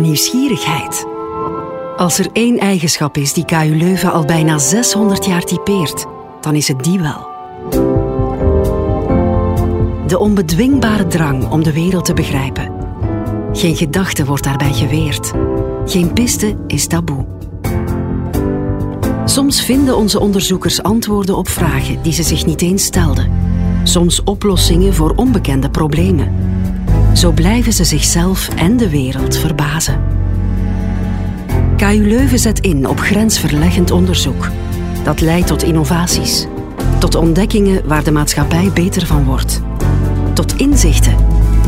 nieuwsgierigheid. Als er één eigenschap is die KU Leuven al bijna 600 jaar typeert, dan is het die wel. De onbedwingbare drang om de wereld te begrijpen. Geen gedachte wordt daarbij geweerd. Geen piste is taboe. Soms vinden onze onderzoekers antwoorden op vragen die ze zich niet eens stelden. Soms oplossingen voor onbekende problemen. Zo blijven ze zichzelf en de wereld verbazen. KU Leuven zet in op grensverleggend onderzoek. Dat leidt tot innovaties, tot ontdekkingen waar de maatschappij beter van wordt, tot inzichten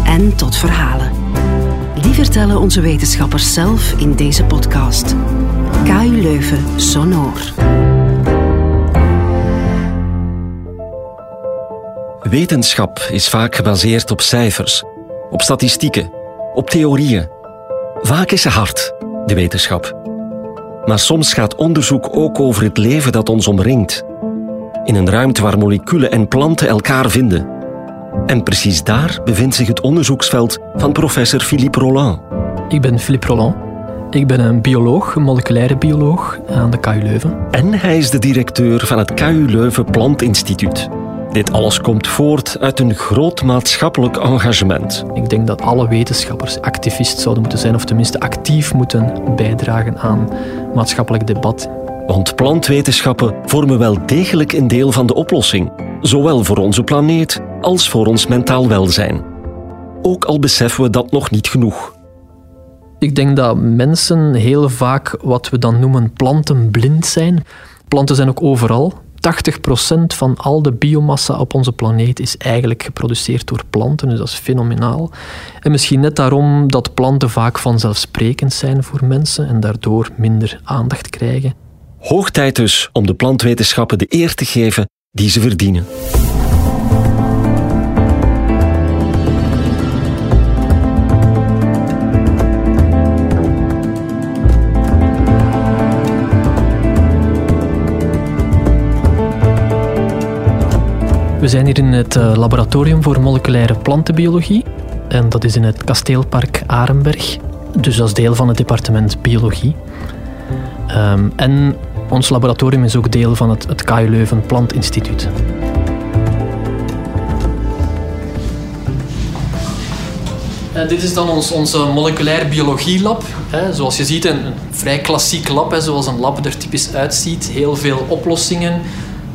en tot verhalen. Die vertellen onze wetenschappers zelf in deze podcast. KU Leuven Sonor. Wetenschap is vaak gebaseerd op cijfers, op statistieken, op theorieën. Vaak is ze hard, de wetenschap. Maar soms gaat onderzoek ook over het leven dat ons omringt. In een ruimte waar moleculen en planten elkaar vinden. En precies daar bevindt zich het onderzoeksveld van professor Philippe Roland. Ik ben Philippe Roland. Ik ben een bioloog, een moleculaire bioloog aan de KU Leuven. En hij is de directeur van het KU Leuven Plantinstituut. Dit alles komt voort uit een groot maatschappelijk engagement. Ik denk dat alle wetenschappers activist zouden moeten zijn, of tenminste actief moeten bijdragen aan maatschappelijk debat. Want plantwetenschappen vormen wel degelijk een deel van de oplossing, zowel voor onze planeet als voor ons mentaal welzijn. Ook al beseffen we dat nog niet genoeg. Ik denk dat mensen heel vaak wat we dan noemen plantenblind zijn. Planten zijn ook overal. 80% van al de biomassa op onze planeet is eigenlijk geproduceerd door planten, dus dat is fenomenaal. En misschien net daarom dat planten vaak vanzelfsprekend zijn voor mensen en daardoor minder aandacht krijgen. Hoog tijd dus om de plantwetenschappen de eer te geven die ze verdienen. We zijn hier in het eh, laboratorium voor moleculaire plantenbiologie. En dat is in het kasteelpark Arenberg. Dus is deel van het departement biologie. Um, en ons laboratorium is ook deel van het, het KU Leuven Plantinstituut. En dit is dan ons, onze moleculair biologielab. Hè. Zoals je ziet, een, vrij klassiek lab, zoals een lab er typisch uitziet. Heel veel oplossingen,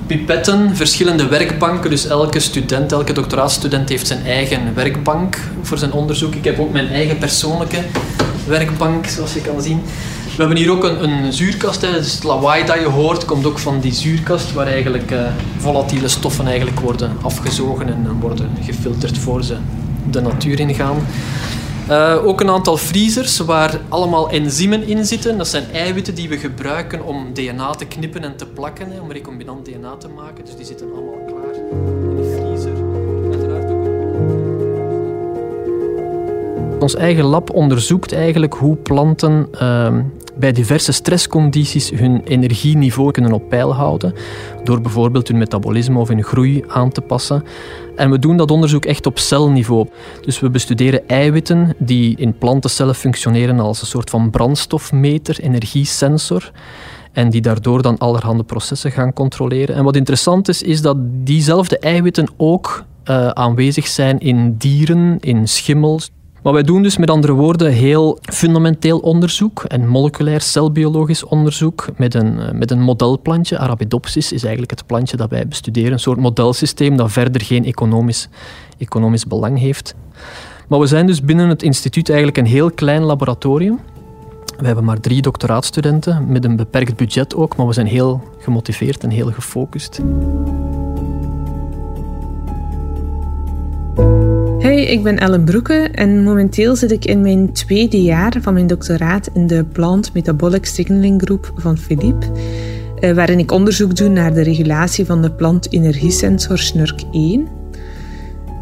pipetten, verschillende werkbanken. Dus elke student, elke doctoraatstudent heeft zijn eigen werkbank voor zijn onderzoek. Ik heb ook mijn eigen persoonlijke werkbank, zoals je kan zien. We hebben hier ook een, een zuurkast. Hè. Dus het lawaai dat je hoort komt ook van die zuurkast, waar eigenlijk uh, volatiele stoffen eigenlijk worden afgezogen en worden gefilterd voor ze de natuur ingaan. Uh, ook een aantal vriezers waar allemaal enzymen in zitten. Dat zijn eiwitten die we gebruiken om DNA te knippen en te plakken, om recombinant DNA te maken. Dus die zitten allemaal klaar in de vriezer. Ook... Ons eigen lab onderzoekt eigenlijk hoe planten uh, bij diverse stresscondities hun energieniveau kunnen op peil houden. Door bijvoorbeeld hun metabolisme of hun groei aan te passen. En we doen dat onderzoek echt op celniveau. Dus we bestuderen eiwitten die in plantencellen functioneren als een soort van brandstofmeter, energiesensor. En die daardoor dan allerhande processen gaan controleren. En wat interessant is, is dat diezelfde eiwitten ook uh, aanwezig zijn in dieren, in schimmels. Maar wij doen dus met andere woorden heel fundamenteel onderzoek en moleculair celbiologisch onderzoek met een, met een modelplantje. Arabidopsis is eigenlijk het plantje dat wij bestuderen. Een soort modelsysteem dat verder geen economisch, economisch belang heeft. Maar we zijn dus binnen het instituut eigenlijk een heel klein laboratorium. We hebben maar drie doctoraatstudenten met een beperkt budget ook, maar we zijn heel gemotiveerd en heel gefocust. Hey, ik ben Ellen Broeke en momenteel zit ik in mijn tweede jaar van mijn doctoraat in de Plant Metabolic Signaling Groep van Philippe, eh, waarin ik onderzoek doe naar de regulatie van de plantenergiesensor SNURC1.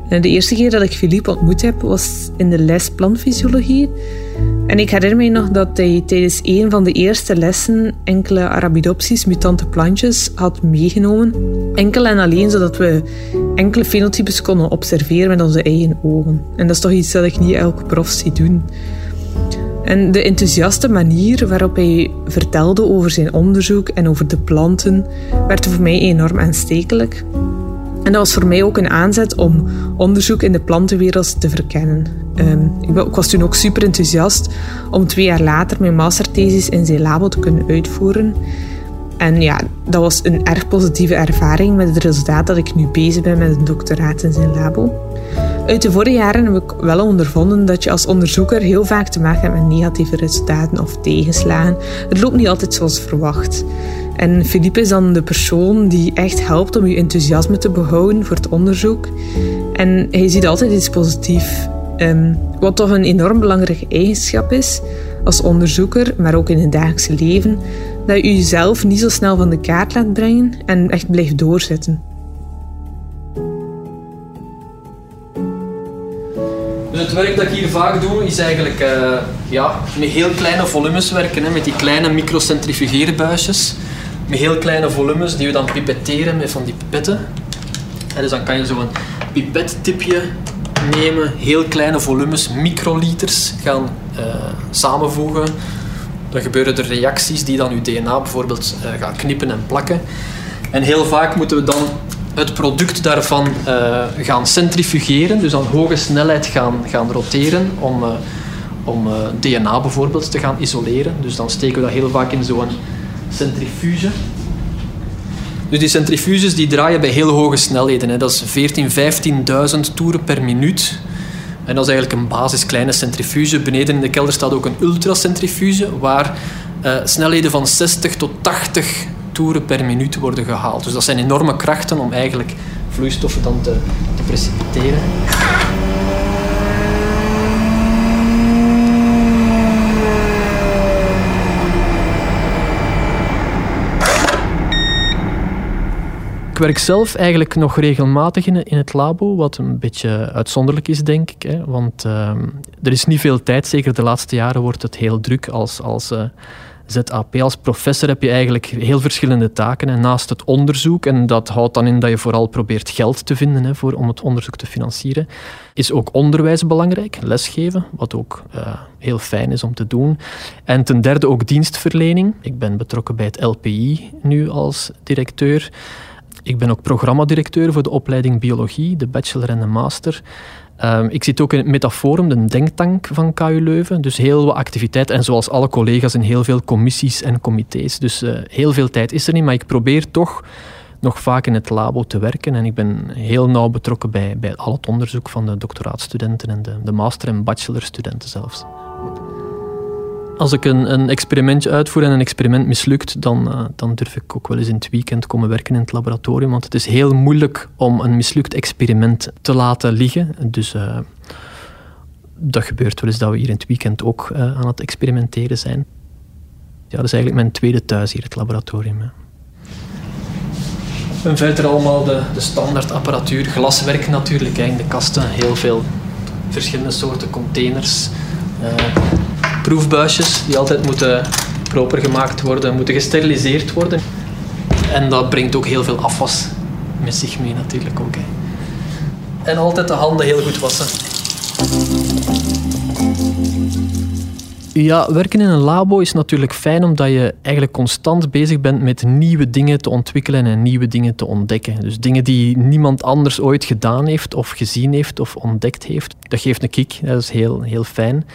Eh, de eerste keer dat ik Philippe ontmoet heb was in de les plantfysiologie. En ik herinner me nog dat hij tijdens een van de eerste lessen enkele Arabidopsis mutante plantjes had meegenomen. Enkel en alleen zodat we enkele fenotypes konden observeren met onze eigen ogen. En dat is toch iets dat ik niet elke prof zie doen. En de enthousiaste manier waarop hij vertelde over zijn onderzoek en over de planten werd voor mij enorm aanstekelijk. En dat was voor mij ook een aanzet om onderzoek in de plantenwereld te verkennen. Um, ik, was toen ook super enthousiast om twee jaar later mijn masterthesis in zijn labo te kunnen uitvoeren. En ja, dat was een erg positieve ervaring met het resultaat dat ik nu bezig ben met een doctoraat in zijn labo. Uit de vorige jaren heb ik wel ondervonden dat je als onderzoeker heel vaak te maken hebt met negatieve resultaten of tegenslagen. Het loopt niet altijd zoals verwacht. En Philippe is dan de persoon die echt helpt om je enthousiasme te behouden voor het onderzoek. En hij ziet altijd iets positiefs. Ehm, wat toch een enorm belangrijke eigenschap is als onderzoeker, maar ook in het dagelijkse leven, dat je jezelf niet zo snel van de kaart laat brengen en echt blijft doorzetten. Het werk dat ik hier vaak doe, is eigenlijk uh, ja, met heel kleine volumes werken, hè, met die kleine microcentrifugeerbuisjes. Met heel kleine volumes die we dan pipetteren met van die pipetten. En dus dan kan je zo'n pipettipje nemen, heel kleine volumes, microliters, gaan uh, samenvoegen. Dan gebeuren er reacties die dan je DNA bijvoorbeeld uh, gaan knippen en plakken. En heel vaak moeten we dan het product daarvan uh, gaan centrifugeren, dus aan hoge snelheid gaan, gaan roteren om, om DNA bijvoorbeeld te gaan isoleren. Dus dan steken we dat heel vaak in zo'n centrifuge. Dus die centrifuges die draaien bij heel hoge snelheden. Hè. Dat is 14, 15.000 toeren per minuut. En dat is eigenlijk een basis kleine centrifuge. Beneden in de kelder staat ook een ultracentrifuge, waar snelheden van 60 tot 80 toeren per minuut worden gehaald. Dus dat zijn enorme krachten om eigenlijk vloeistoffen dan te, te precipiteren. Ik werk zelf eigenlijk nog regelmatig in, het labo, wat een beetje uitzonderlijk is, denk ik. Hè. Want uh, er is niet veel tijd, zeker de laatste jaren wordt het heel druk als, als uh, ZAP. Als professor heb je eigenlijk heel verschillende taken. En naast het onderzoek, en dat houdt dan in dat je vooral probeert geld te vinden hè, voor, om het onderzoek te financieren, is ook onderwijs belangrijk, lesgeven, wat ook uh, heel fijn is om te doen. En ten derde ook dienstverlening. Ik ben betrokken bij het LPI nu als directeur. Ik ben ook programmadirecteur voor de opleiding biologie, de bachelor en de master. Um, ik zit ook in het Metaforum, de denktank van KU Leuven. Dus heel wat activiteit. En zoals alle collega's in heel veel commissies en comité's. Dus uh, heel veel tijd is er niet. Maar ik probeer toch nog vaak in het labo te werken. En ik ben heel nauw betrokken bij, bij al het onderzoek van de doctoraatstudenten en de, de master- en bachelorstudenten zelfs. Als ik een, een, experimentje uitvoer en een experiment mislukt, dan, uh, dan durf ik ook wel eens in het weekend komen werken in het laboratorium. Want het is heel moeilijk om een mislukt experiment te laten liggen. Dus uh, dat gebeurt wel eens dat we hier in het weekend ook uh, aan het experimenteren zijn. Ja, dat is eigenlijk mijn tweede thuis hier, het laboratorium. Hè. En verder allemaal de, de standaard apparatuur, glaswerk natuurlijk, in de kasten, heel veel verschillende soorten containers proefbuisjes die altijd moeten proper gemaakt worden, moeten gesteriliseerd worden. En dat brengt ook heel veel afwas met zich mee natuurlijk ook. En altijd de handen heel goed wassen. Ja, werken in een labo is natuurlijk fijn omdat je eigenlijk constant bezig bent met nieuwe dingen te ontwikkelen en nieuwe dingen te ontdekken. Dus dingen die niemand anders ooit gedaan heeft of gezien heeft of ontdekt heeft. Dat geeft een kick, dat is heel, heel fijn.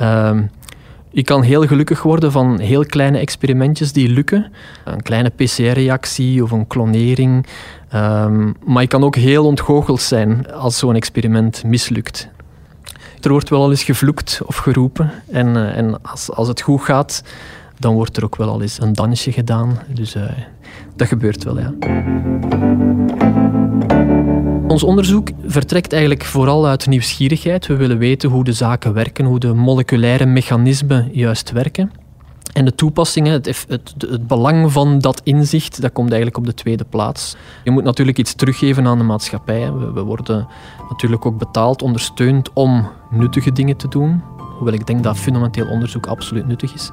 Uh, je kan heel gelukkig worden van heel kleine experimentjes die lukken. Een kleine PCR-reactie of een klonering. Um, maar je kan ook heel ontgoocheld zijn als zo'n experiment mislukt. Er wordt wel al eens gevloekt of geroepen. En, uh, en als, als het goed gaat, dan wordt er ook wel al eens een dansje gedaan. Dus uh, dat gebeurt wel, ja. Ons onderzoek vertrekt eigenlijk vooral uit nieuwsgierigheid. We willen weten hoe de zaken werken, hoe de moleculaire mechanismen juist werken. En de toepassingen, het, het, het, belang van dat inzicht, dat komt eigenlijk op de tweede plaats. Je moet natuurlijk iets teruggeven aan de maatschappij. We, we worden natuurlijk ook betaald, ondersteund om nuttige dingen te doen. Hoewel ik denk dat fundamenteel onderzoek absoluut nuttig is.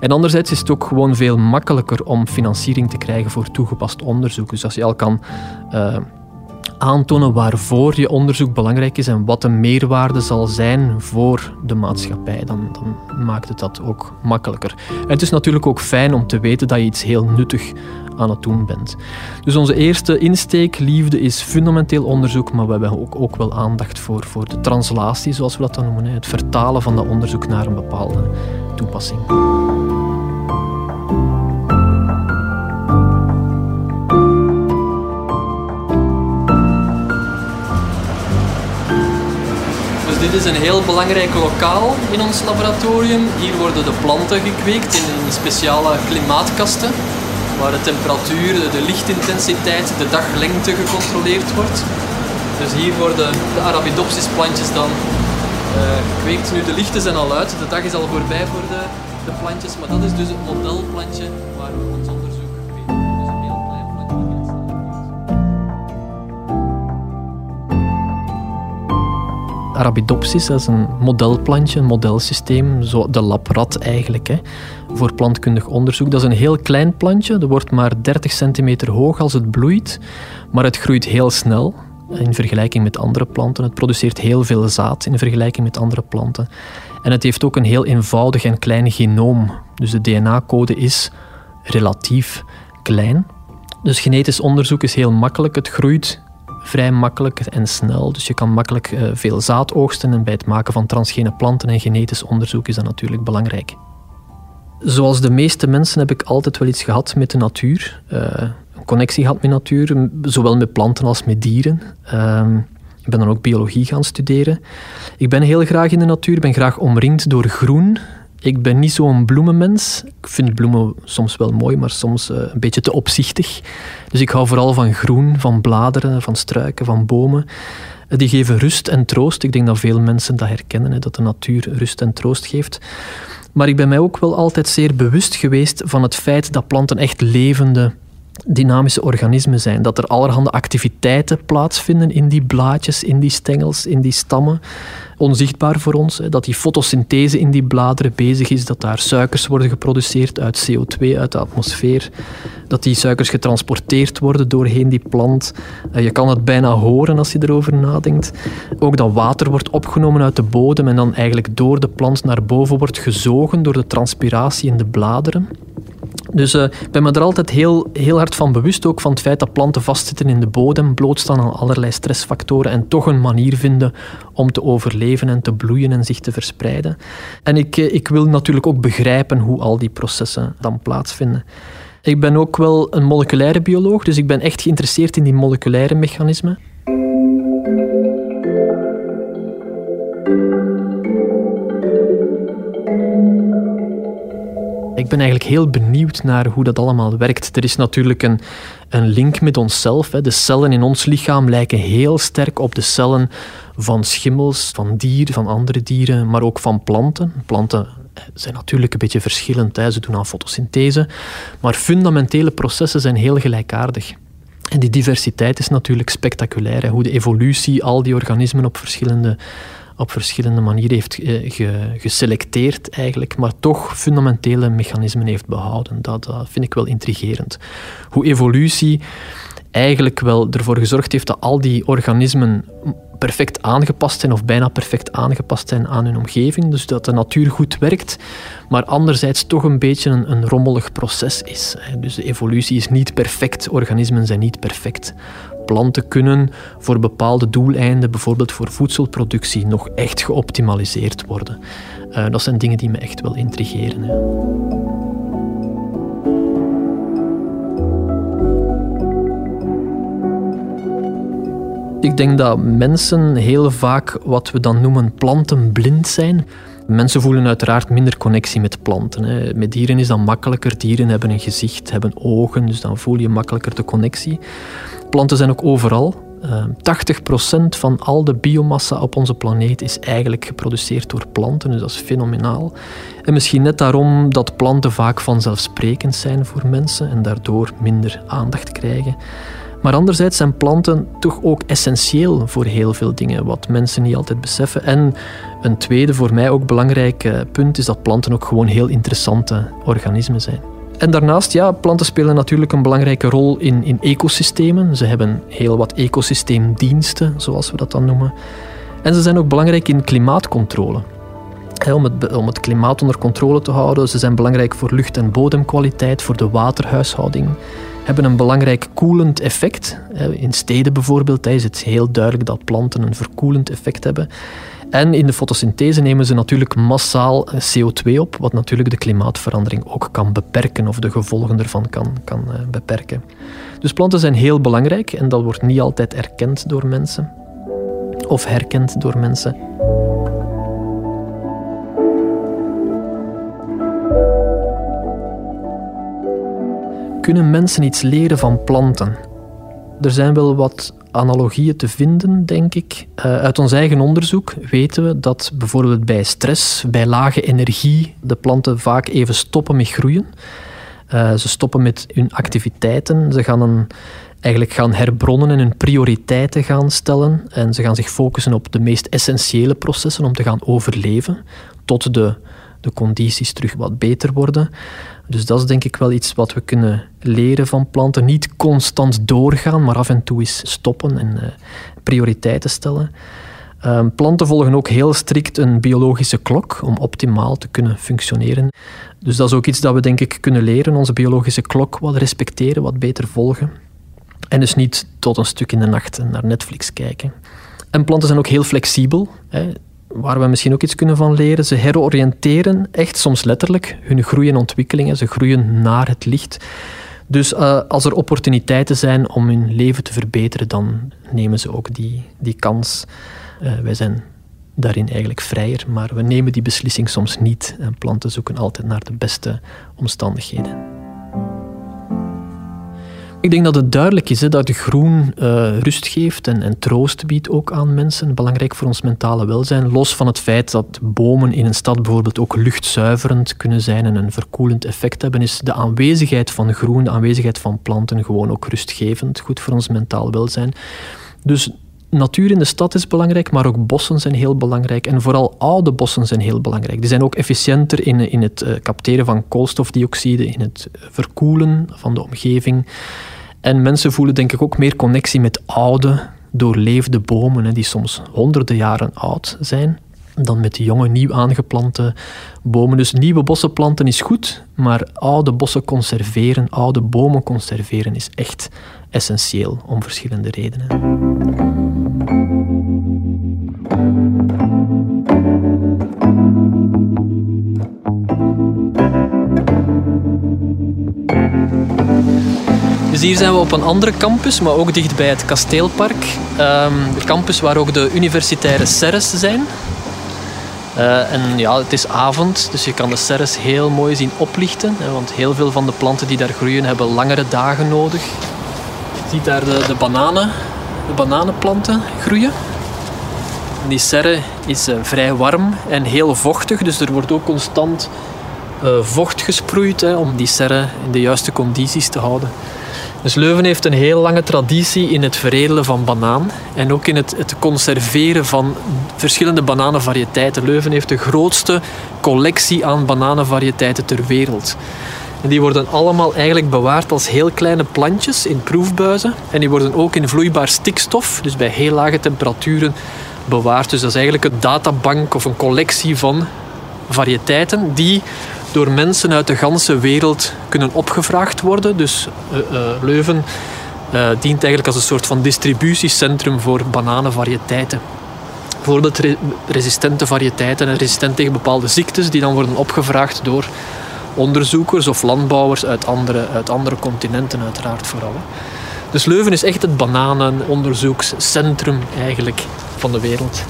En anderzijds is het ook gewoon veel makkelijker om financiering te krijgen voor toegepast onderzoek. Dus als je al kan uh, aantonen waarvoor je onderzoek belangrijk is en wat de meerwaarde zal zijn voor de maatschappij. Dan, dan maakt het dat ook makkelijker. En het is natuurlijk ook fijn om te weten dat je iets heel nuttig aan het doen bent. Dus onze eerste insteek, liefde, is fundamenteel onderzoek, maar we hebben ook, ook wel aandacht voor, voor de translatie, zoals we dat dan noemen. Het vertalen van dat onderzoek naar een bepaalde toepassing. Dit is een heel belangrijk lokaal in ons laboratorium. Hier worden de planten gekweekt in speciale klimaatkasten, waar de temperatuur, de lichtintensiteit, de daglengte gecontroleerd wordt. Dus hier worden de Arabidopsis plantjes dan uh, gekweekt. Nu, de lichten zijn al uit, de dag is al voorbij voor de, de plantjes, maar dat is dus het modelplantje waar we Arabidopsis, dat is een modelplantje, een modelsysteem, zo de labrat eigenlijk, hè, voor plantkundig onderzoek. Dat is een heel klein plantje, dat wordt maar 30 centimeter hoog als het bloeit, maar het groeit heel snel in vergelijking met andere planten. Het produceert heel veel zaad in vergelijking met andere planten. En het heeft ook een heel eenvoudig en klein genoom. Dus de DNA-code is relatief klein. Dus genetisch onderzoek is heel makkelijk. Het groeit vrij makkelijk en snel. Dus je kan makkelijk uh, veel zaad oogsten en bij het maken van transgene planten en genetisch onderzoek is dat natuurlijk belangrijk. Zoals de meeste mensen heb ik altijd wel iets gehad met de natuur. Uh, een connectie gehad met natuur, zowel met planten als met dieren. Uh, ik ben dan ook biologie gaan studeren. Ik ben heel graag in de natuur, ben graag omringd door groen. Ik ben niet zo'n bloemenmens. Ik vind bloemen soms wel mooi, maar soms uh, een beetje te opzichtig. Dus ik hou vooral van groen, van bladeren, van struiken, van bomen. Uh, die geven rust en troost. Ik denk dat veel mensen dat herkennen, hè, dat de natuur rust en troost geeft. Maar ik ben mij ook wel altijd zeer bewust geweest van het feit dat planten echt levende dynamische organismen zijn. Dat er allerhande activiteiten plaatsvinden in die blaadjes, in die stengels, in die stammen. Onzichtbaar voor ons. Dat die fotosynthese in die bladeren bezig is. Dat daar suikers worden geproduceerd uit CO2, uit de atmosfeer. Dat die suikers getransporteerd worden doorheen die plant. Eh, je kan het bijna horen als je erover nadenkt. Ook dat water wordt opgenomen uit de bodem en dan eigenlijk door de plant naar boven wordt gezogen door de transpiratie in de bladeren. Dus uh, ik ben me er altijd heel, heel hard van bewust, ook van het feit dat planten vastzitten in de bodem, blootstaan aan allerlei stressfactoren en toch een manier vinden om te overleven en te bloeien en zich te verspreiden. En ik, eh, ik wil natuurlijk ook begrijpen hoe al die processen dan plaatsvinden. Ik ben ook wel een moleculaire bioloog, dus ik ben echt geïnteresseerd in die moleculaire mechanismen. Ik ben eigenlijk heel benieuwd naar hoe dat allemaal werkt. Er is natuurlijk een, een link met onszelf. Hè. De cellen in ons lichaam lijken heel sterk op de cellen van schimmels, van dieren, van andere dieren, maar ook van planten. Planten zijn natuurlijk een beetje verschillend. Hè. Ze doen aan fotosynthese, maar fundamentele processen zijn heel gelijkaardig. En die diversiteit is natuurlijk spectaculair. Hè. Hoe de evolutie al die organismen op verschillende op verschillende manieren heeft geselecteerd eigenlijk, maar toch fundamentele mechanismen heeft behouden. Dat, dat vind ik wel intrigerend. Hoe evolutie eigenlijk wel ervoor gezorgd heeft dat al die organismen perfect aangepast zijn of bijna perfect aangepast zijn aan hun omgeving. Dus dat de natuur goed werkt, maar anderzijds toch een beetje een, een rommelig proces is. Dus de evolutie is niet perfect, organismen zijn niet perfect planten kunnen voor bepaalde doeleinden, bijvoorbeeld voor voedselproductie, nog echt geoptimaliseerd worden. Uh, dat zijn dingen die me echt wel intrigeren. Ik denk dat mensen heel vaak wat we dan noemen plantenblind zijn. Mensen voelen uiteraard minder connectie met planten. Hè. Met dieren is dat makkelijker. Dieren hebben een gezicht, hebben ogen, dus dan voel je makkelijker de connectie. Planten zijn ook overal. Uh, ehm, 80% van al de biomassa op onze planeet is eigenlijk geproduceerd door planten, dus dat is fenomenaal. En misschien net daarom dat planten vaak vanzelfsprekend zijn voor mensen en daardoor minder aandacht krijgen. Maar anderzijds zijn planten toch ook essentieel voor heel veel dingen, wat mensen niet altijd beseffen. En een tweede, voor mij ook belangrijk punt, is dat planten ook gewoon heel interessante organismen zijn. En daarnaast, ja, planten spelen natuurlijk een belangrijke rol in, in ecosystemen. Ze hebben heel wat ecosysteemdiensten, zoals we dat dan noemen. En ze zijn ook belangrijk in klimaatcontrole. om, het, om het klimaat onder controle te houden. Ze zijn belangrijk voor lucht- en bodemkwaliteit, voor de waterhuishouding. Hebben een belangrijk koelend effect. In steden bijvoorbeeld is het heel duidelijk dat planten een verkoelend effect hebben. En in de fotosynthese nemen ze natuurlijk massaal CO2 op, wat natuurlijk de klimaatverandering ook kan beperken of de gevolgen ervan kan, kan eh, beperken. Dus planten zijn heel belangrijk en dat wordt niet altijd erkend door mensen of herkend door mensen. Kunnen mensen iets leren van planten? Er zijn wel wat analogieën te vinden, denk ik. Uh, uit ons eigen onderzoek weten we dat bijvoorbeeld bij stress, bij lage energie, de planten vaak even stoppen met groeien. Uh, ze stoppen met hun activiteiten. Ze gaan eigenlijk gaan herbronnen en hun prioriteiten gaan stellen. En ze gaan zich focussen op de meest essentiële processen om te gaan overleven. Tot de, de condities terug wat beter worden. Dus dat is denk ik wel iets wat we kunnen leren van planten. Niet constant doorgaan, maar af en toe eens stoppen en uh, prioriteiten stellen. Uh, planten volgen ook heel strikt een biologische klok om optimaal te kunnen functioneren. Dus dat is ook iets dat we denk ik kunnen leren, onze biologische klok wat respecteren, wat beter volgen. En dus niet tot een stuk in de nacht naar Netflix kijken. En planten zijn ook heel flexibel. Hè waar we misschien ook iets kunnen van leren. Ze heroriënteren echt soms letterlijk hun groei en ontwikkelingen. Ze groeien naar het licht. Dus uh, als er opportuniteiten zijn om hun leven te verbeteren, dan nemen ze ook die, die kans. Uh, wij zijn daarin eigenlijk vrijer, maar we nemen die beslissing soms niet. En planten zoeken altijd naar de beste omstandigheden. Ik denk dat het duidelijk is dat groen uh, rust geeft en, en, troost biedt ook aan mensen. Belangrijk voor ons mentale welzijn. Los van het feit dat bomen in een stad bijvoorbeeld ook luchtzuiverend kunnen zijn en een verkoelend effect hebben, is de aanwezigheid van groen, de aanwezigheid van planten gewoon ook rustgevend. Goed voor ons mentaal welzijn. Dus natuur in de stad is belangrijk, maar ook bossen zijn heel belangrijk. En vooral oude bossen zijn heel belangrijk. Die zijn ook efficiënter in, in het uh, capteren van koolstofdioxide, in het verkoelen van de omgeving. En mensen voelen denk ik ook meer connectie met oude, doorleefde bomen, die soms honderden jaren oud zijn, dan met jonge, nieuw aangeplante bomen. Dus nieuwe bossen planten is goed, maar oude bossen conserveren, oude bomen conserveren is echt essentieel om verschillende redenen. Dus hier zijn we op een andere campus, maar ook dicht bij het Kasteelpark. Um, de campus waar ook de universitaire serres zijn. Uh, en ja, het is avond, dus je kan de serres heel mooi zien oplichten. Hè, want heel veel van de planten die daar groeien hebben langere dagen nodig. Je ziet daar de, de bananen, de bananenplanten groeien. die serre is uh, vrij warm en heel vochtig, dus er wordt ook constant uh, vocht gesproeid hè, om die serre in de juiste condities te houden. Dus Leuven heeft een heel lange traditie in het veredelen van banaan en ook in het, conserveren van verschillende bananenvariëteiten. Leuven heeft de grootste collectie aan bananenvariëteiten ter wereld. En die worden allemaal eigenlijk bewaard als heel kleine plantjes in proefbuizen. En die worden ook in vloeibaar stikstof, dus bij heel lage temperaturen, bewaard. Dus dat is eigenlijk een databank of een collectie van variëteiten die door mensen uit de ganse wereld kunnen opgevraagd worden. Dus uh, uh, Leuven uh, dient eigenlijk als een soort van distributiecentrum voor bananenvariëteiten. Bijvoorbeeld re resistente variëteiten, resistent tegen bepaalde ziektes, die dan worden opgevraagd door onderzoekers of landbouwers uit andere, uit andere continenten uiteraard vooral. Dus Leuven is echt het bananenonderzoekscentrum eigenlijk van de wereld.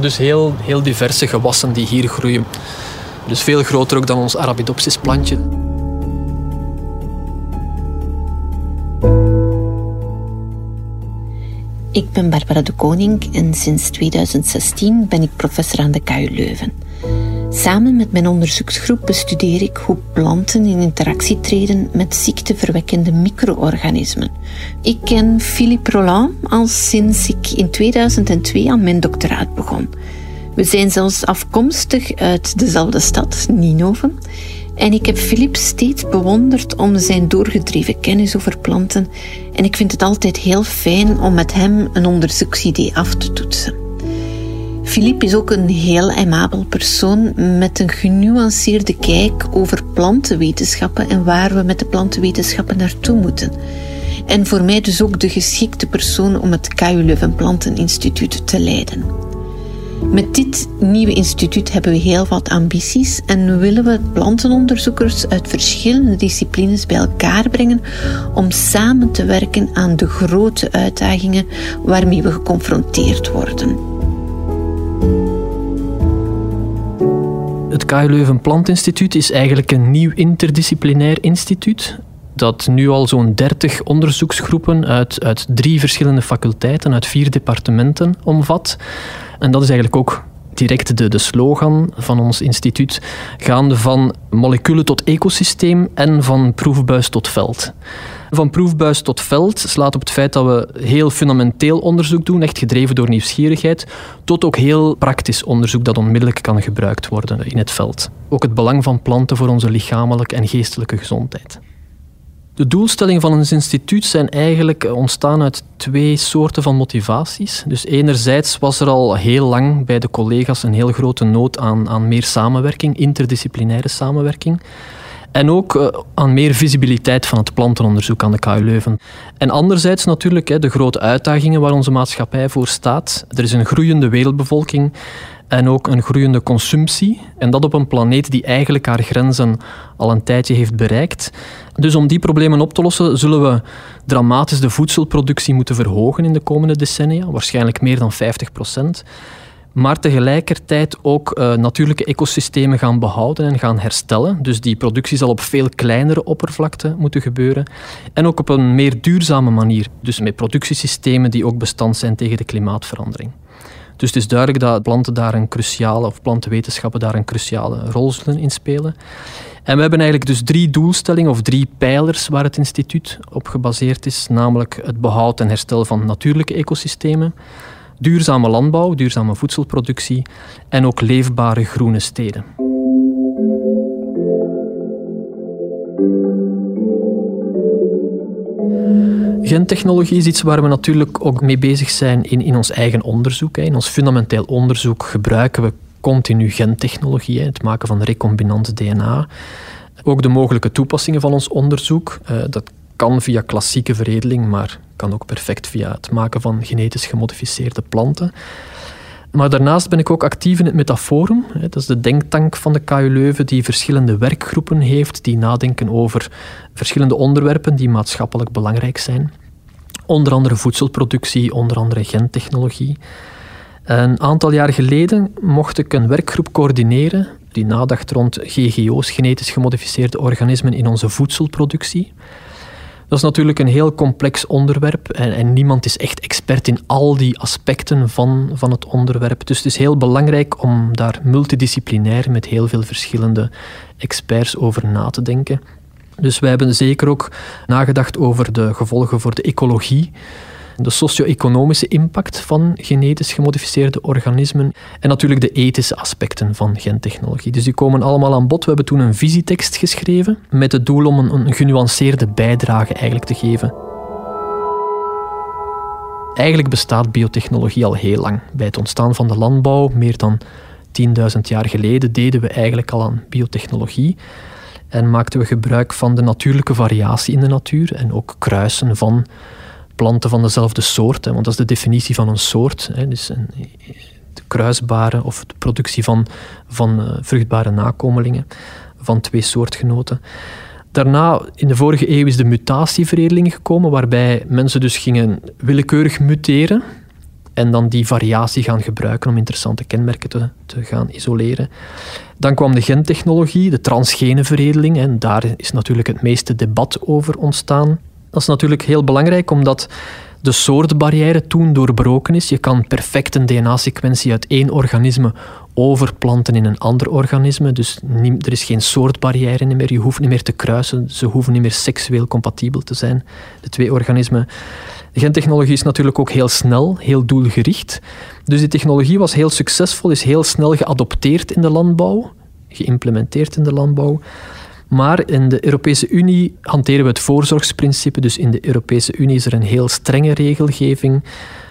Dus heel, heel diverse gewassen die hier groeien. Dus veel groter ook dan ons Arabidopsis plantje. Ik ben Barbara de Koning en sinds 2016 ben ik professor aan de KU Leuven. Samen met mijn onderzoeksgroep bestudeer ik hoe planten in interactie treden met ziekteverwekkende micro-organismen. Ik ken Philippe Roland al sinds ik in 2002 aan mijn doctoraat begon. We zijn zelfs afkomstig uit dezelfde stad, Ninove. En ik heb Philippe steeds bewonderd om zijn doorgedreven kennis over planten. En ik vind het altijd heel fijn om met hem een onderzoeksidee af te toetsen. Philippe is ook een heel aimabel persoon met een genuanceerde kijk over plantenwetenschappen en waar we met de plantenwetenschappen naartoe moeten. En voor mij dus ook de geschikte persoon om het KU Leuven Planteninstituut te leiden. Met dit nieuwe instituut hebben we heel wat ambities en willen we plantenonderzoekers uit verschillende disciplines bij elkaar brengen om samen te werken aan de grote uitdagingen waarmee we geconfronteerd worden. Het KU Leuven Plantinstituut is eigenlijk een nieuw interdisciplinair instituut dat nu al zo'n 30 onderzoeksgroepen uit, uit drie verschillende faculteiten, uit vier departementen omvat. En dat is eigenlijk ook direct de, de slogan van ons instituut, gaande van moleculen tot ecosysteem en van proefbuis tot veld. Van proefbuis tot veld slaat op het feit dat we heel fundamenteel onderzoek doen, echt gedreven door nieuwsgierigheid, tot ook heel praktisch onderzoek dat onmiddellijk kan gebruikt worden in het veld. Ook het belang van planten voor onze lichamelijke en geestelijke gezondheid. De doelstellingen van ons instituut zijn eigenlijk ontstaan uit twee soorten van motivaties. Dus enerzijds was er al heel lang bij de collega's een heel grote nood aan, aan meer samenwerking, interdisciplinaire samenwerking. En ook uh, aan meer visibiliteit van het plantenonderzoek aan de KU Leuven. En anderzijds natuurlijk de grote uitdagingen waar onze maatschappij voor staat. Er is een groeiende wereldbevolking en ook een groeiende consumptie. En dat op een planeet die eigenlijk haar grenzen al een tijdje heeft bereikt. Dus om die problemen op te lossen, zullen we dramatisch de voedselproductie moeten verhogen in de komende decennia, waarschijnlijk meer dan 50 procent. Maar tegelijkertijd ook uh, natuurlijke ecosystemen gaan behouden en gaan herstellen. Dus die productie zal op veel kleinere oppervlakte moeten gebeuren. En ook op een meer duurzame manier. Dus met productiesystemen die ook bestand zijn tegen de klimaatverandering. Dus het is duidelijk dat planten daar een cruciale, of plantenwetenschappen daar een cruciale rol zullen in spelen. En we hebben eigenlijk dus drie doelstellingen of drie pijlers waar het instituut op gebaseerd is, namelijk het behoud en herstel van natuurlijke ecosystemen, duurzame landbouw, duurzame voedselproductie en ook leefbare groene steden. Gentechnologie is iets waar we natuurlijk ook mee bezig zijn in, in ons eigen onderzoek. In ons fundamenteel onderzoek gebruiken we continu gentechnologie, het maken van recombinant DNA. Ook de mogelijke toepassingen van ons onderzoek. Eh, dat kan via klassieke veredeling, maar kan ook perfect via het maken van genetisch gemodificeerde planten. Maar daarnaast ben ik ook actief in het Metaforum. Dat is de denktank van de KU Leuven die verschillende werkgroepen heeft die nadenken over verschillende onderwerpen die maatschappelijk belangrijk zijn. Onder andere voedselproductie, onder andere gentechnologie. Een aantal jaar geleden mocht ik een werkgroep coördineren die nadacht rond GGO's, genetisch gemodificeerde organismen in onze voedselproductie. Dat is natuurlijk een heel complex onderwerp en, en, niemand is echt expert in al die aspecten van, van het onderwerp. Dus het is heel belangrijk om daar multidisciplinair met heel veel verschillende experts over na te denken. Dus wij hebben zeker ook nagedacht over de gevolgen voor de ecologie de socio-economische impact van genetisch gemodificeerde organismen en natuurlijk de ethische aspecten van gentechnologie. Dus die komen allemaal aan bod. We hebben toen een visietekst geschreven met het doel om een, een genuanceerde bijdrage eigenlijk te geven. Eigenlijk bestaat biotechnologie al heel lang. Bij het ontstaan van de landbouw, meer dan 10.000 jaar geleden, deden we eigenlijk al aan biotechnologie. En maakten we gebruik van de natuurlijke variatie in de natuur en ook kruisen van planten van dezelfde soort, hè, want dat is de definitie van een soort. Hè, dus een, de kruisbare of de productie van, van uh, vruchtbare nakomelingen van twee soortgenoten. Daarna, in de vorige eeuw, is de mutatieveredeling gekomen, waarbij mensen dus gingen willekeurig muteren en dan die variatie gaan gebruiken om interessante kenmerken te, te gaan isoleren. Dan kwam de gentechnologie, de transgene veredeling, en daar is natuurlijk het meeste debat over ontstaan. Dat is natuurlijk heel belangrijk, omdat de soortbarrière toen doorbroken is. Je kan perfect een DNA-sequentie uit één organisme overplanten in een ander organisme. Dus er is geen soortbarrière meer. Je hoeft niet meer te kruisen. Ze hoeven niet meer seksueel compatibel te zijn, de twee organismen. De gentechnologie is natuurlijk ook heel snel, heel doelgericht. Dus die technologie was heel succesvol, is heel snel geadopteerd in de landbouw, geïmplementeerd in de landbouw. Maar in de Europese Unie hanteren we het voorzorgsprincipe. Dus in de Europese Unie is er een heel strenge regelgeving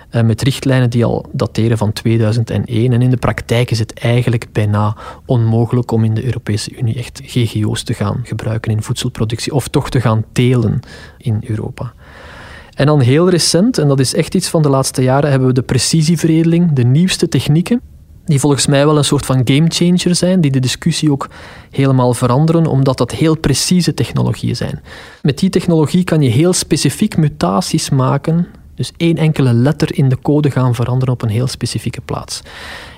eh, met richtlijnen die al dateren van 2001. En in de praktijk is het eigenlijk bijna onmogelijk om in de Europese Unie echt GGO's te gaan gebruiken in voedselproductie of toch te gaan telen in Europa. En dan heel recent, en dat is echt iets van de laatste jaren, hebben we de precisieveredeling, de nieuwste technieken, die volgens mij wel een soort van gamechanger zijn, die de discussie ook helemaal veranderen, omdat dat heel precieze technologieën zijn. Met die technologie kan je heel specifiek mutaties maken dus één enkele letter in de code gaan veranderen op een heel specifieke plaats.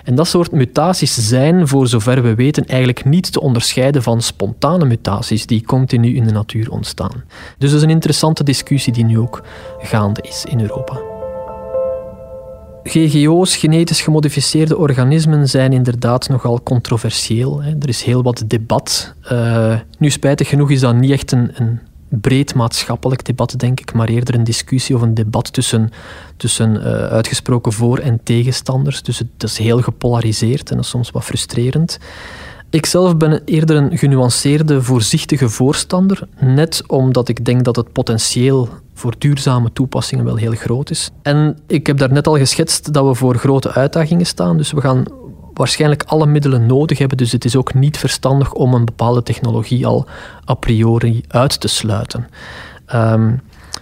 En dat soort mutaties zijn, voor zover we weten, eigenlijk niet te onderscheiden van spontane mutaties die continu in de natuur ontstaan. Dus dat is een interessante discussie die nu ook gaande is in Europa. GGO's, genetisch gemodificeerde organismen, zijn inderdaad nogal controversieel. Er is heel wat debat. Uh, nu, spijtig genoeg is dat niet echt een, een breed maatschappelijk debat, denk ik, maar eerder een discussie of een debat tussen, tussen uh, uitgesproken voor- en tegenstanders. Dus het, is heel gepolariseerd en dat is soms wat frustrerend. Ik zelf ben eerder een genuanceerde, voorzichtige voorstander, net omdat ik denk dat het potentieel voor duurzame toepassingen wel heel groot is. En ik heb daar net al geschetst dat we voor grote uitdagingen staan, dus we gaan waarschijnlijk alle middelen nodig hebben. Dus het is ook niet verstandig om een bepaalde technologie al a priori uit te sluiten. Ehm,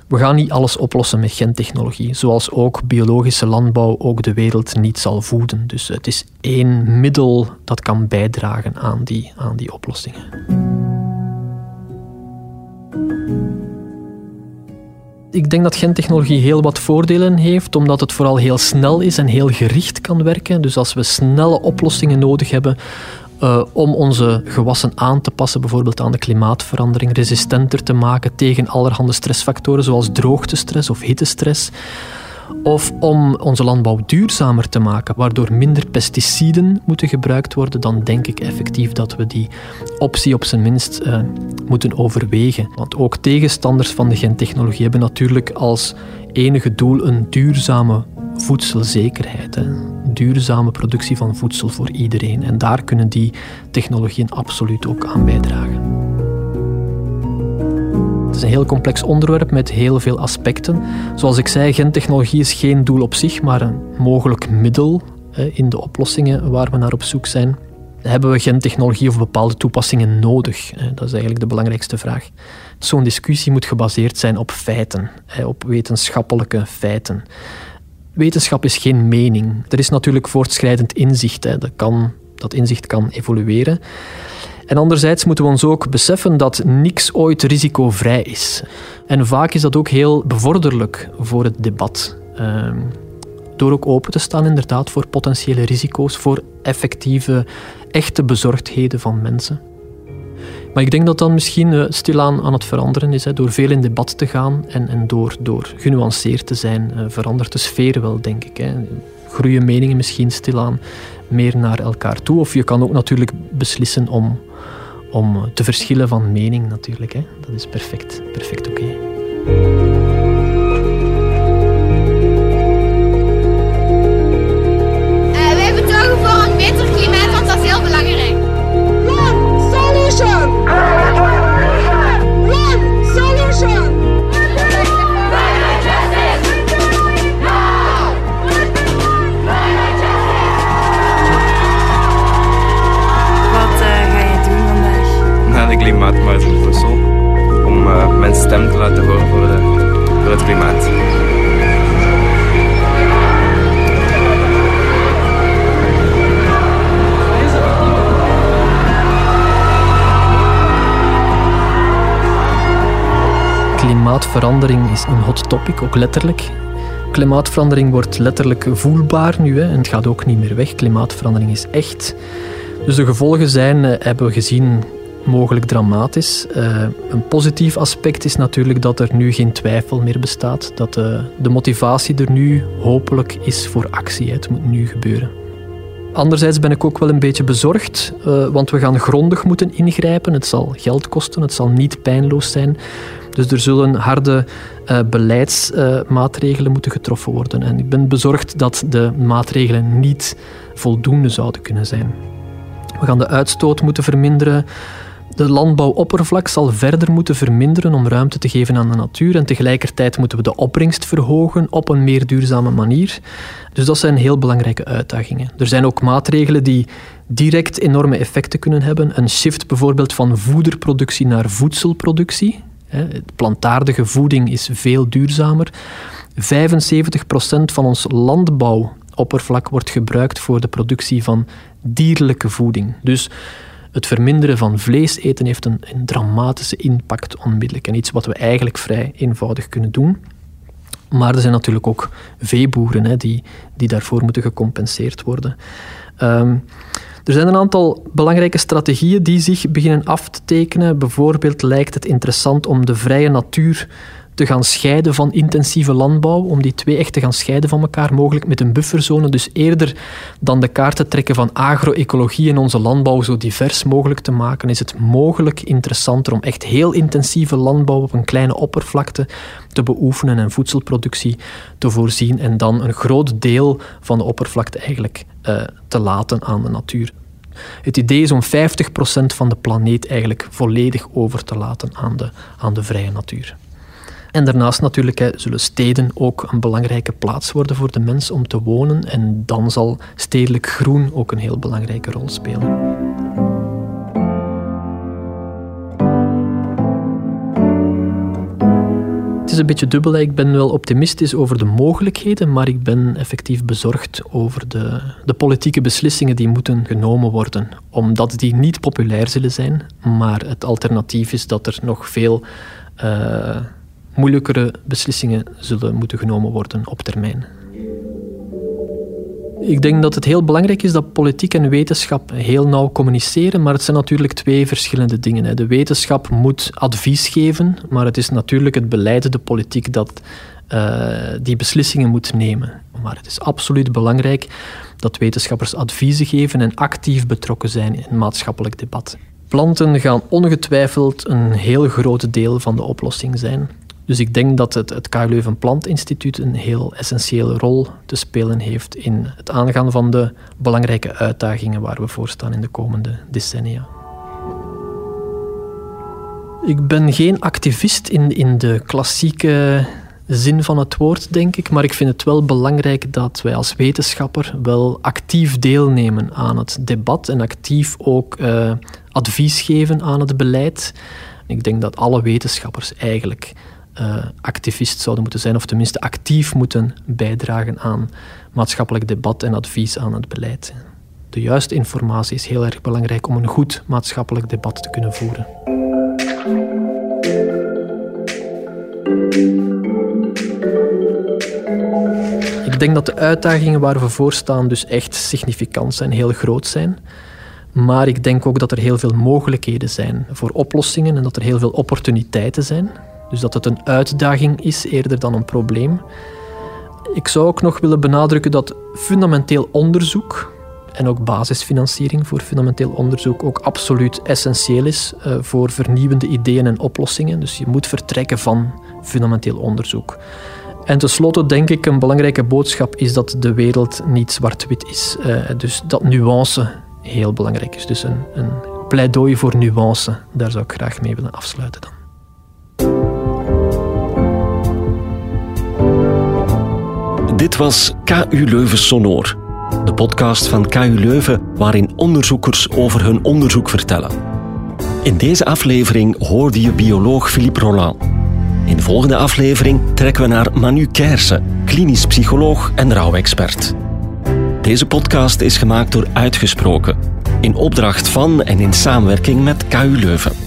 we gaan niet alles oplossen met gentechnologie, zoals ook biologische landbouw ook de wereld niet zal voeden. Dus het is één middel dat kan bijdragen aan die, aan die oplossingen. Ik denk dat gentechnologie heel wat voordelen heeft, omdat het vooral heel snel is en heel gericht kan werken. Dus als we snelle oplossingen nodig hebben uh, om onze gewassen aan te passen, bijvoorbeeld aan de klimaatverandering, resistenter te maken tegen allerhande stressfactoren zoals droogtestress of hittestress, of om onze landbouw duurzamer te maken, waardoor minder pesticiden moeten gebruikt worden, dan denk ik effectief dat we die optie op zijn minst uh, moeten overwegen. Want ook tegenstanders van de gentechnologie hebben natuurlijk als enige doel een duurzame voedselzekerheid. Hè. Duurzame productie van voedsel voor iedereen. En daar kunnen die technologieën absoluut ook aan bijdragen. Het is een heel complex onderwerp met heel veel aspecten. Zoals ik zei, gentechnologie is geen doel op zich, maar een mogelijk middel in de oplossingen waar we naar op zoek zijn. Hebben we gentechnologie of bepaalde toepassingen nodig? Dat is eigenlijk de belangrijkste vraag. Zo'n discussie moet gebaseerd zijn op feiten, op wetenschappelijke feiten. Wetenschap is geen mening. Er is natuurlijk voortschrijdend inzicht. Dat, kan, dat inzicht kan evolueren. En anderzijds moeten we ons ook beseffen dat niks ooit risicovrij is. En vaak is dat ook heel bevorderlijk voor het debat. Ehm, door ook open te staan inderdaad voor potentiële risico's, voor effectieve, echte bezorgdheden van mensen. Maar ik denk dat dat misschien uh, stilaan aan het veranderen is. Hè. Door veel in debat te gaan en, en door, door genuanceerd te zijn, uh, verandert de sfeer wel, denk ik. Hè. Groeien meningen misschien stilaan meer naar elkaar toe. Of je kan ook natuurlijk beslissen om om te verschillen van mening natuurlijk. Hè. Dat is perfect, perfect oké. Klimaatmarkt in Brussel. Om uh, mijn stem te laten horen voor, de, het klimaat. Klimaatverandering is een hot topic, ook letterlijk. Klimaatverandering wordt letterlijk voelbaar nu hè, en het gaat ook niet meer weg. Klimaatverandering is echt. Dus de gevolgen zijn, eh, hebben we gezien, mogelijk dramatisch. Uh, een positief aspect is natuurlijk dat er nu geen twijfel meer bestaat. Dat de, de motivatie er nu hopelijk is voor actie. Het moet nu gebeuren. Anderzijds ben ik ook wel een beetje bezorgd, uh, want we gaan grondig moeten ingrijpen. Het zal geld kosten, het zal niet pijnloos zijn. Dus er zullen harde beleidsmaatregelen moeten getroffen worden. En ik ben bezorgd dat de maatregelen niet voldoende zouden kunnen zijn. We gaan de uitstoot moeten verminderen. De landbouwoppervlak zal verder moeten verminderen om ruimte te geven aan de natuur en tegelijkertijd moeten we de opbrengst verhogen op een meer duurzame manier. Dus dat zijn heel belangrijke uitdagingen. Er zijn ook maatregelen die direct enorme effecten kunnen hebben. Een shift bijvoorbeeld van voederproductie naar voedselproductie. Plantaardige voeding is veel duurzamer. 75% van ons landbouwoppervlak wordt gebruikt voor de productie van dierlijke voeding. Dus het verminderen van vlees eten heeft een, een dramatische impact onmiddellijk. En iets wat we eigenlijk vrij eenvoudig kunnen doen. Maar er zijn natuurlijk ook veeboeren hè, die, die daarvoor moeten gecompenseerd worden. Ehm, er zijn een aantal belangrijke strategieën die zich beginnen af te tekenen. Bijvoorbeeld lijkt het interessant om de vrije natuur te gaan scheiden van intensieve landbouw, om die twee echt te gaan scheiden van elkaar, mogelijk met een bufferzone. Dus eerder dan de kaart te trekken van agro-ecologie en onze landbouw zo divers mogelijk te maken, is het mogelijk interessanter om echt heel intensieve landbouw op een kleine oppervlakte te beoefenen en voedselproductie te voorzien en dan een groot deel van de oppervlakte eigenlijk uh, te laten aan de natuur. Het idee is om 50% van de planeet eigenlijk volledig over te laten aan de, aan de vrije natuur. En daarnaast natuurlijk zullen steden ook een belangrijke plaats worden voor de mens om te wonen. En dan zal stedelijk groen ook een heel belangrijke rol spelen. Het is een beetje dubbel. Ik ben wel optimistisch over de mogelijkheden, maar ik ben effectief bezorgd over de, de politieke beslissingen die moeten genomen worden. Omdat die niet populair zullen zijn, maar het alternatief is dat er nog veel uh, moeilijkere beslissingen zullen moeten genomen worden op termijn. Ik denk dat het heel belangrijk is dat politiek en wetenschap heel nauw communiceren, maar het zijn natuurlijk twee verschillende dingen. De wetenschap moet advies geven, maar het is natuurlijk het beleid, de politiek, dat uh, die beslissingen moet nemen. Maar het is absoluut belangrijk dat wetenschappers adviezen geven en actief betrokken zijn in het maatschappelijk debat. Planten gaan ongetwijfeld een heel groot deel van de oplossing zijn. Dus ik denk dat het, het KU Leuven Plantinstituut een heel essentiële rol te spelen heeft in het aangaan van de belangrijke uitdagingen waar we voor staan in de komende decennia. Ik ben geen activist in, in de klassieke zin van het woord, denk ik, maar ik vind het wel belangrijk dat wij als wetenschapper wel actief deelnemen aan het debat en actief ook uh, advies geven aan het beleid. Ik denk dat alle wetenschappers eigenlijk uh, activist zouden moeten zijn, of tenminste actief moeten bijdragen aan maatschappelijk debat en advies aan het beleid. De juiste informatie is heel erg belangrijk om een goed maatschappelijk debat te kunnen voeren. Ik denk dat de uitdagingen waar we voor staan dus echt significant zijn, heel groot zijn. Maar ik denk ook dat er heel veel mogelijkheden zijn voor oplossingen en dat er heel veel opportuniteiten zijn. Dus dat het een uitdaging is eerder dan een probleem. Ik zou ook nog willen benadrukken dat fundamenteel onderzoek en ook basisfinanciering voor fundamenteel onderzoek ook absoluut essentieel is uh, voor vernieuwende ideeën en oplossingen. Dus je moet vertrekken van fundamenteel onderzoek. En tenslotte denk ik een belangrijke boodschap is dat de wereld niet zwart-wit is. Uh, dus dat nuance heel belangrijk is. Dus een, een pleidooi voor nuance, daar zou ik graag mee willen afsluiten dan. Dit was KU Leuven Sonor, de podcast van KU Leuven waarin onderzoekers over hun onderzoek vertellen. In deze aflevering hoorde je bioloog Philippe Roland. In de volgende aflevering trekken we naar Manu Kersen, klinisch psycholoog en rouwexpert. Deze podcast is gemaakt door Uitgesproken, in opdracht van en in samenwerking met KU Leuven.